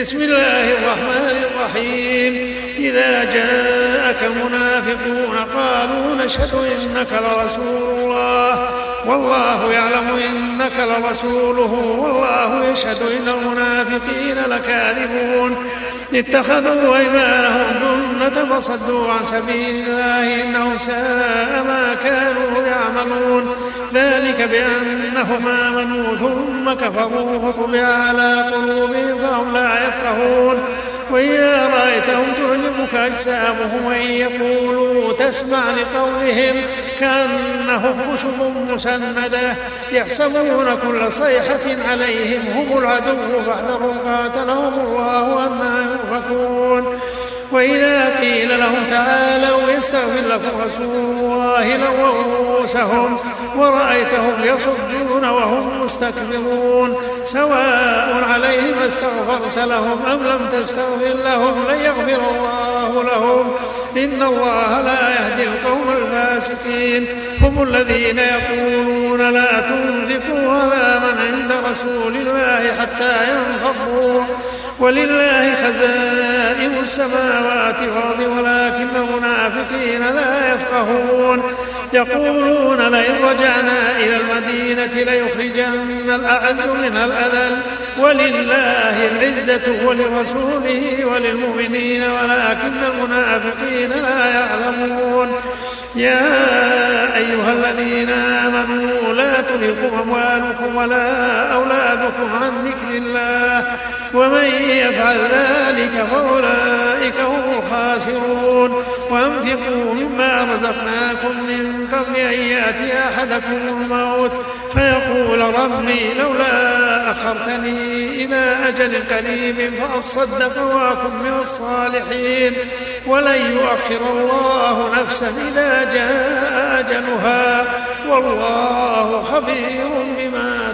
بسم الله الرحمن الرحيم. إذا جاءك المنافقون قالوا نشهد إنك لرسول الله. والله يعلم إنك لرسوله. والله يشهد إن المنافقين لكاذبون. اتخذوا أيمانهم جنة فصدوا عن سبيل الله. إنهم ساء ما كانوا يعملون. ذلك بأنهم آمنوا ثم كفروا فطبع على قلوبهم يفقهون وإذا رأيتهم تعجبك أجسامهم وإن يقولوا تسمع لقولهم كأنهم خشب مسندة. يحسبون كل صيحة عليهم هم العدو فاحذروا قاتلهم الله أنا يؤفكون وإذا قيل لهم تعالوا يستغفر لكم رسول الله لووا رؤوسهم ورأيتهم يصدون وهم مستكبرون سواء عليهم استغفرت لهم أم لم تستغفر لهم لن يغفر الله لهم. إن الله لا يهدي القوم الفاسقين. هم الذين يقولون لا تنفقوا على من عند رسول الله حتى ينفضوا ولله خزائن السماوات والأرض ولكن المنافقين لا يفقهون. يقولون لئن رجعنا إلى المدينة ليخرجن الأعز منها الأذل. ولله العزة ولرسوله وللمؤمنين ولكن المنافقين لا يعلمون. يا أيها الذين آمنوا لا تلقوا أموالكم ولا أولادكم عن ذكر الله. ومن يفعل ذلك هم الخاسرون وأنفقوا مما رزقناكم من قبل أن يأتي أحدكم الموت فيقول ربي لولا أخرتني إلى أجل قريب فأصدق وأكن من الصالحين ولن يؤخر الله نفسا إذا جاء أجلها والله خبير بما